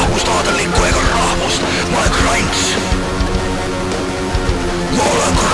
rahvust aadallikku ega rahvust, ma olen krants. ma olen krants.